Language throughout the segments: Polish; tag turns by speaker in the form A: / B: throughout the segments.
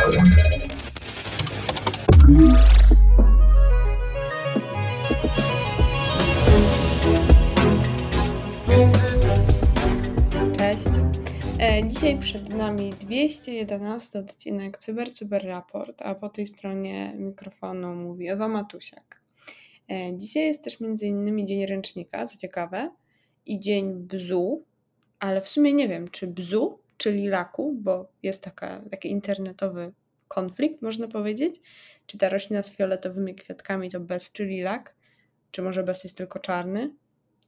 A: Cześć. E, Dzisiaj przed nami 211 odcinek Cyber Cyber Raport, a po tej stronie mikrofonu mówi Ewa Matusiak. E, Dzisiaj jest też innymi Dzień Ręcznika, co ciekawe, i Dzień Bzu, ale w sumie nie wiem, czy Bzu, czy Lilaku, bo jest taka, taki internetowy konflikt, można powiedzieć, czy ta roślina z fioletowymi kwiatkami to bez czy lilak, czy może bez jest tylko czarny,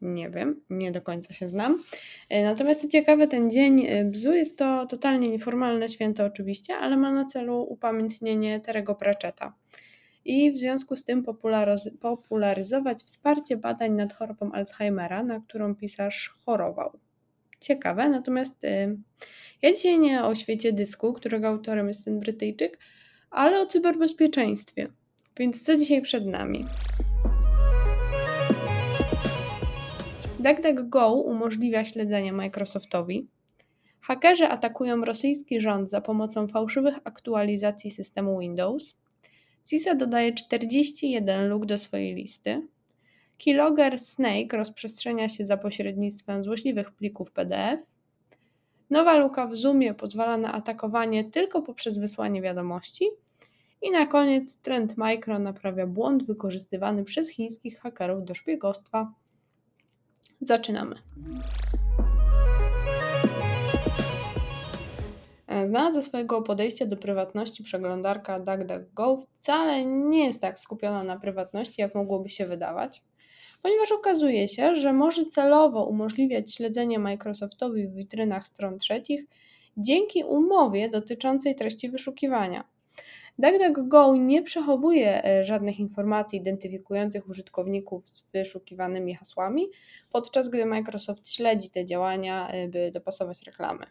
A: nie wiem, nie do końca się znam. E, Natomiast ciekawe, ten dzień e, bzu jest to totalnie nieformalne święto oczywiście, ale ma na celu upamiętnienie Terego Pratchetta. I w związku z tym popularyzować wsparcie badań nad chorobą Alzheimera, na którą pisarz chorował. Ciekawe, natomiast y, ja dzisiaj nie o świecie dysku, którego autorem jest ten Brytyjczyk, ale o cyberbezpieczeństwie. Więc co dzisiaj przed nami? DuckDuckGo umożliwia śledzenie Microsoftowi. Hakerzy atakują rosyjski rząd za pomocą fałszywych aktualizacji systemu Windows. CISA dodaje 41 luk do swojej listy. Keylogger Snake rozprzestrzenia się za pośrednictwem złośliwych plików PDF. Nowa luka w Zoomie pozwala na atakowanie tylko poprzez wysłanie wiadomości. I na koniec Trend Micro naprawia błąd wykorzystywany przez chińskich hakerów do szpiegostwa. Zaczynamy. Znana ze swojego podejścia do prywatności przeglądarka DuckDuckGo wcale nie jest tak skupiona na prywatności, jak mogłoby się wydawać, ponieważ okazuje się, że może celowo umożliwiać śledzenie Microsoftowi w witrynach stron trzecich dzięki umowie dotyczącej treści wyszukiwania. DuckDuckGo nie przechowuje e, żadnych informacji identyfikujących użytkowników z wyszukiwanymi hasłami, podczas gdy Microsoft śledzi te działania, e, by dopasować reklamy.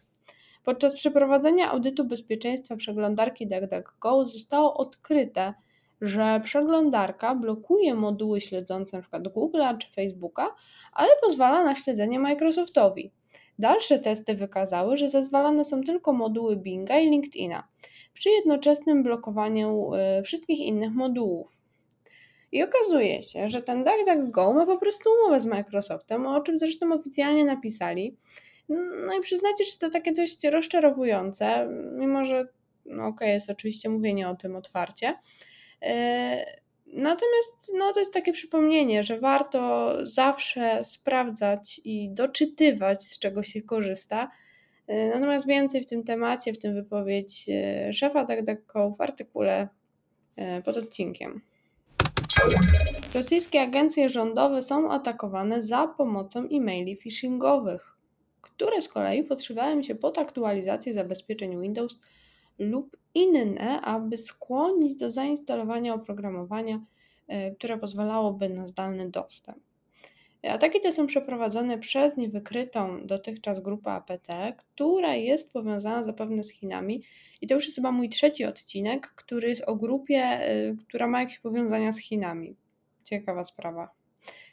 A: Podczas przeprowadzenia audytu bezpieczeństwa przeglądarki DuckDuckGo zostało odkryte, że przeglądarka blokuje moduły śledzące np. Google'a czy Facebooka, ale pozwala na śledzenie Microsoftowi. Dalsze testy wykazały, że zezwalane są tylko moduły Binga i LinkedIna, przy jednoczesnym blokowaniu y, wszystkich innych modułów. I okazuje się, że ten DuckDuckGo ma po prostu umowę z Microsoftem, o czym zresztą oficjalnie napisali. No i przyznacie, że to takie dość rozczarowujące, mimo że no okej, jest oczywiście mówienie o tym otwarcie. Yy, Natomiast no, to jest takie przypomnienie, że warto zawsze sprawdzać i doczytywać, z czego się korzysta. Yy, Natomiast więcej w tym temacie, w tym wypowiedź yy, szefa DuckDuckGo w artykule pod odcinkiem. Rosyjskie agencje rządowe są atakowane za pomocą e-maili phishingowych, które z kolei podszywają się pod aktualizację zabezpieczeń Windows lub inne, aby skłonić do zainstalowania oprogramowania, e, które pozwalałoby na zdalny dostęp. Ataki te są przeprowadzane przez niewykrytą dotychczas grupę APT, która jest powiązana zapewne z Chinami. I to już jest chyba mój trzeci odcinek, który jest o grupie, e, która ma jakieś powiązania z Chinami. Ciekawa sprawa.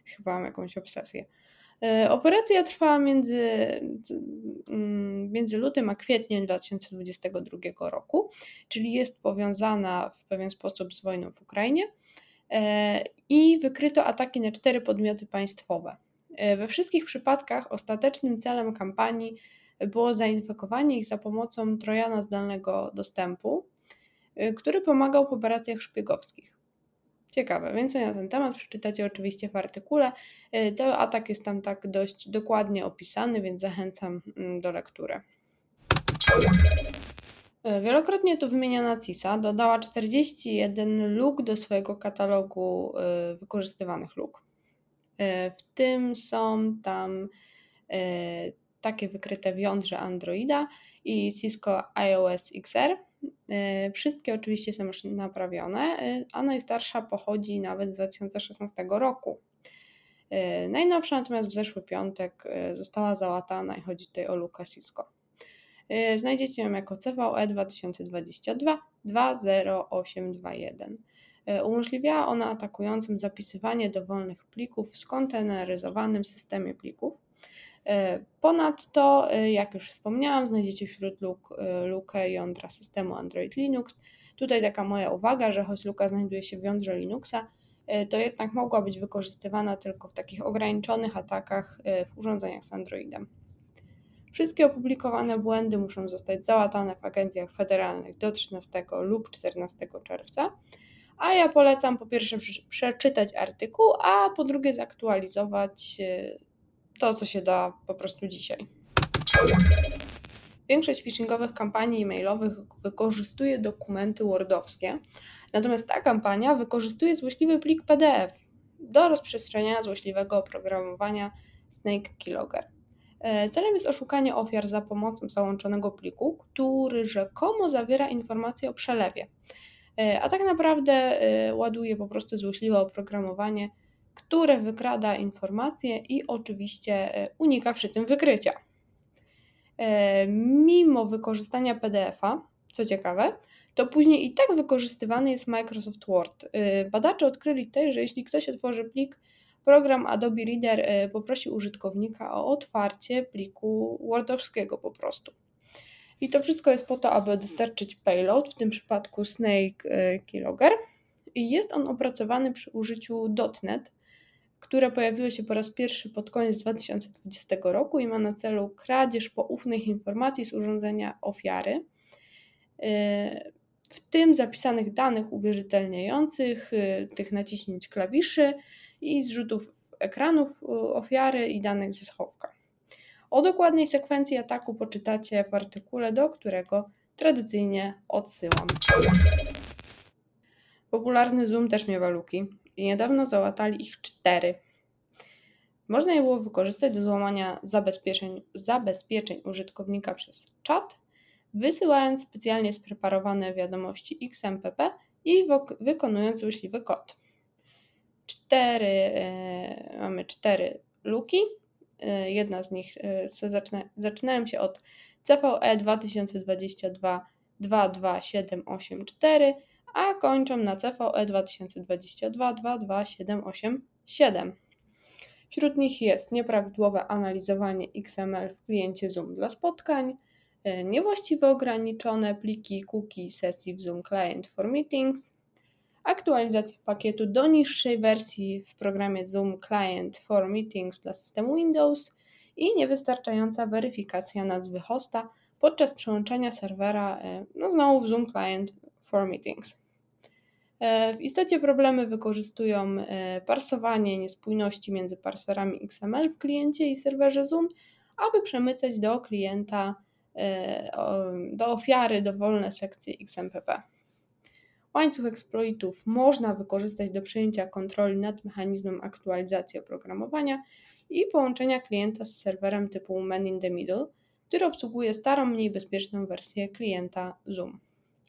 A: Chyba mam jakąś obsesję. E, Operacja trwała między, mm, między lutym a kwietniem 2022 roku, czyli jest powiązana w pewien sposób z wojną w Ukrainie e, i wykryto ataki na cztery podmioty państwowe. E, We wszystkich przypadkach ostatecznym celem kampanii było zainfekowanie ich za pomocą trojana zdalnego dostępu, który pomagał w operacjach szpiegowskich. Ciekawe, więcej na ten temat przeczytacie oczywiście w artykule. Y, Cały atak jest tam tak dość dokładnie opisany, więc zachęcam mm, do lektury. Y, Wielokrotnie tu wymieniana CISA dodała 41 luk do swojego katalogu y, wykorzystywanych luk. W tym są tam takie wykryte w jądrze Androida i Cisco iOS XR. E, Wszystkie oczywiście są już naprawione, e, a najstarsza pochodzi nawet z 2016 roku. E, Najnowsza natomiast w zeszły piątek została załatana i chodzi tutaj o Luka Cisco. Znajdziecie ją jako CVE 2022 20821. E, Umożliwiała ona atakującym zapisywanie dowolnych plików w skonteneryzowanym systemie plików. Ponadto, jak już wspomniałam, znajdziecie wśród luk lukę jądra systemu Android Linux. Tutaj taka moja uwaga, że choć luka znajduje się w jądrze Linuxa, to jednak mogła być wykorzystywana tylko w takich ograniczonych atakach w urządzeniach z Androidem. Wszystkie opublikowane błędy muszą zostać załatane w agencjach federalnych do 13 lub 14 czerwca. A ja polecam po pierwsze przeczytać artykuł, a po drugie zaktualizować to, co się da po prostu dzisiaj. Większość phishingowych kampanii e-mailowych wykorzystuje dokumenty wordowskie, natomiast ta kampania wykorzystuje złośliwy plik PDF do rozprzestrzeniania złośliwego oprogramowania Snake Keylogger. E, celem jest oszukanie ofiar za pomocą załączonego pliku, który rzekomo zawiera informacje o przelewie, e, a tak naprawdę e, ładuje po prostu złośliwe oprogramowanie, które wykrada informacje i oczywiście unika przy tym wykrycia. Mimo wykorzystania PDF-a, co ciekawe, to później i tak wykorzystywany jest Microsoft Word. Badacze odkryli też, że jeśli ktoś otworzy plik Program Adobe Reader e, poprosi użytkownika o otwarcie pliku Wordowskiego po prostu. I to wszystko jest po to, aby dostarczyć payload, w tym przypadku Snake e, Keylogger. Jest on opracowany przy użyciu .NET, które pojawiło się po raz pierwszy pod koniec 2020 roku i ma na celu kradzież poufnych informacji z urządzenia ofiary, e, w tym zapisanych danych uwierzytelniających, tych naciśnięć klawiszy, i zrzutów ekranów ofiary i danych ze schowka. O dokładnej sekwencji ataku poczytacie w artykule, do którego tradycyjnie odsyłam. Popularny Zoom też miewa luki i niedawno załatali ich cztery. Można je było wykorzystać do złamania zabezpieczeń, zabezpieczeń użytkownika przez czat, wysyłając specjalnie spreparowane wiadomości XMPP i wykonując złośliwy kod cztery, e, mamy cztery luki. E, jedna z nich e, zaczyna, zaczynają się od CVE 2022 22784, a kończą na CVE 2022 22787. Wśród nich jest nieprawidłowe analizowanie XML w kliencie Zoom dla spotkań, niewłaściwe ograniczone pliki cookie sesji w Zoom Client for Meetings, aktualizacja pakietu do niższej wersji w programie Zoom Client for Meetings dla systemu Windows i niewystarczająca weryfikacja nazwy hosta podczas przełączenia serwera e, no znowu w Zoom Client for Meetings. E, w istocie problemy wykorzystują e, parsowanie niespójności między parserami XML w kliencie i serwerze Zoom, aby przemycać do klienta, do ofiary dowolne sekcje XMPP. Łańcuch eksploitów można wykorzystać do przejęcia kontroli nad mechanizmem aktualizacji oprogramowania i połączenia klienta z serwerem typu Man in the Middle, który obsługuje starą, mniej bezpieczną wersję klienta Zoom.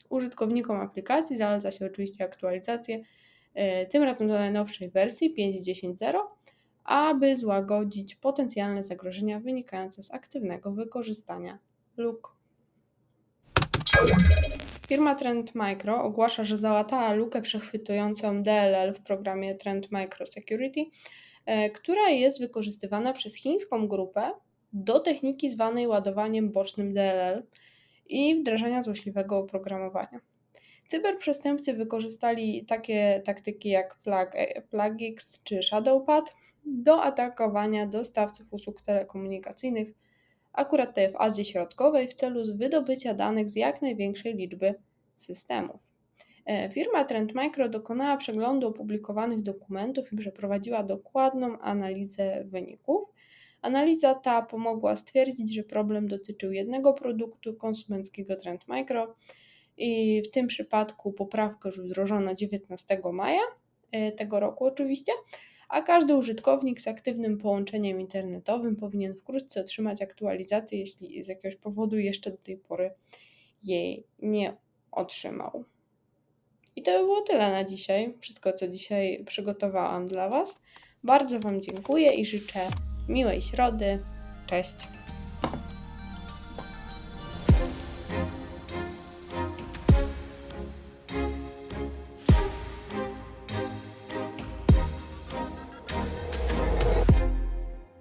A: Użytkownikom aplikacji zaleca się oczywiście aktualizację, e, tym razem do najnowszej wersji 5.10.0, aby złagodzić potencjalne zagrożenia wynikające z aktywnego wykorzystania luk. Firma Trend Micro ogłasza, że załatała lukę przechwytującą DLL w programie Trend Micro Security, e, która jest wykorzystywana przez chińską grupę do techniki zwanej ładowaniem bocznym DLL i wdrażania złośliwego oprogramowania. Cyberprzestępcy wykorzystali takie taktyki jak PlugX czy ShadowPad do atakowania dostawców usług telekomunikacyjnych akurat w Azji Środkowej, w celu wydobycia danych z jak największej liczby systemów. E, firma Trend Micro dokonała przeglądu opublikowanych dokumentów i przeprowadziła dokładną analizę wyników. Analiza ta pomogła stwierdzić, że problem dotyczył jednego produktu konsumenckiego Trend Micro i w tym przypadku poprawkę już wdrożono 19 maja e, tego roku oczywiście, a każdy użytkownik z aktywnym połączeniem internetowym powinien wkrótce otrzymać aktualizację, jeśli z jakiegoś powodu jeszcze do tej pory jej nie otrzymał. I to by było tyle na dzisiaj. Wszystko, co dzisiaj przygotowałam dla Was. Bardzo Wam dziękuję i życzę miłej środy. Cześć.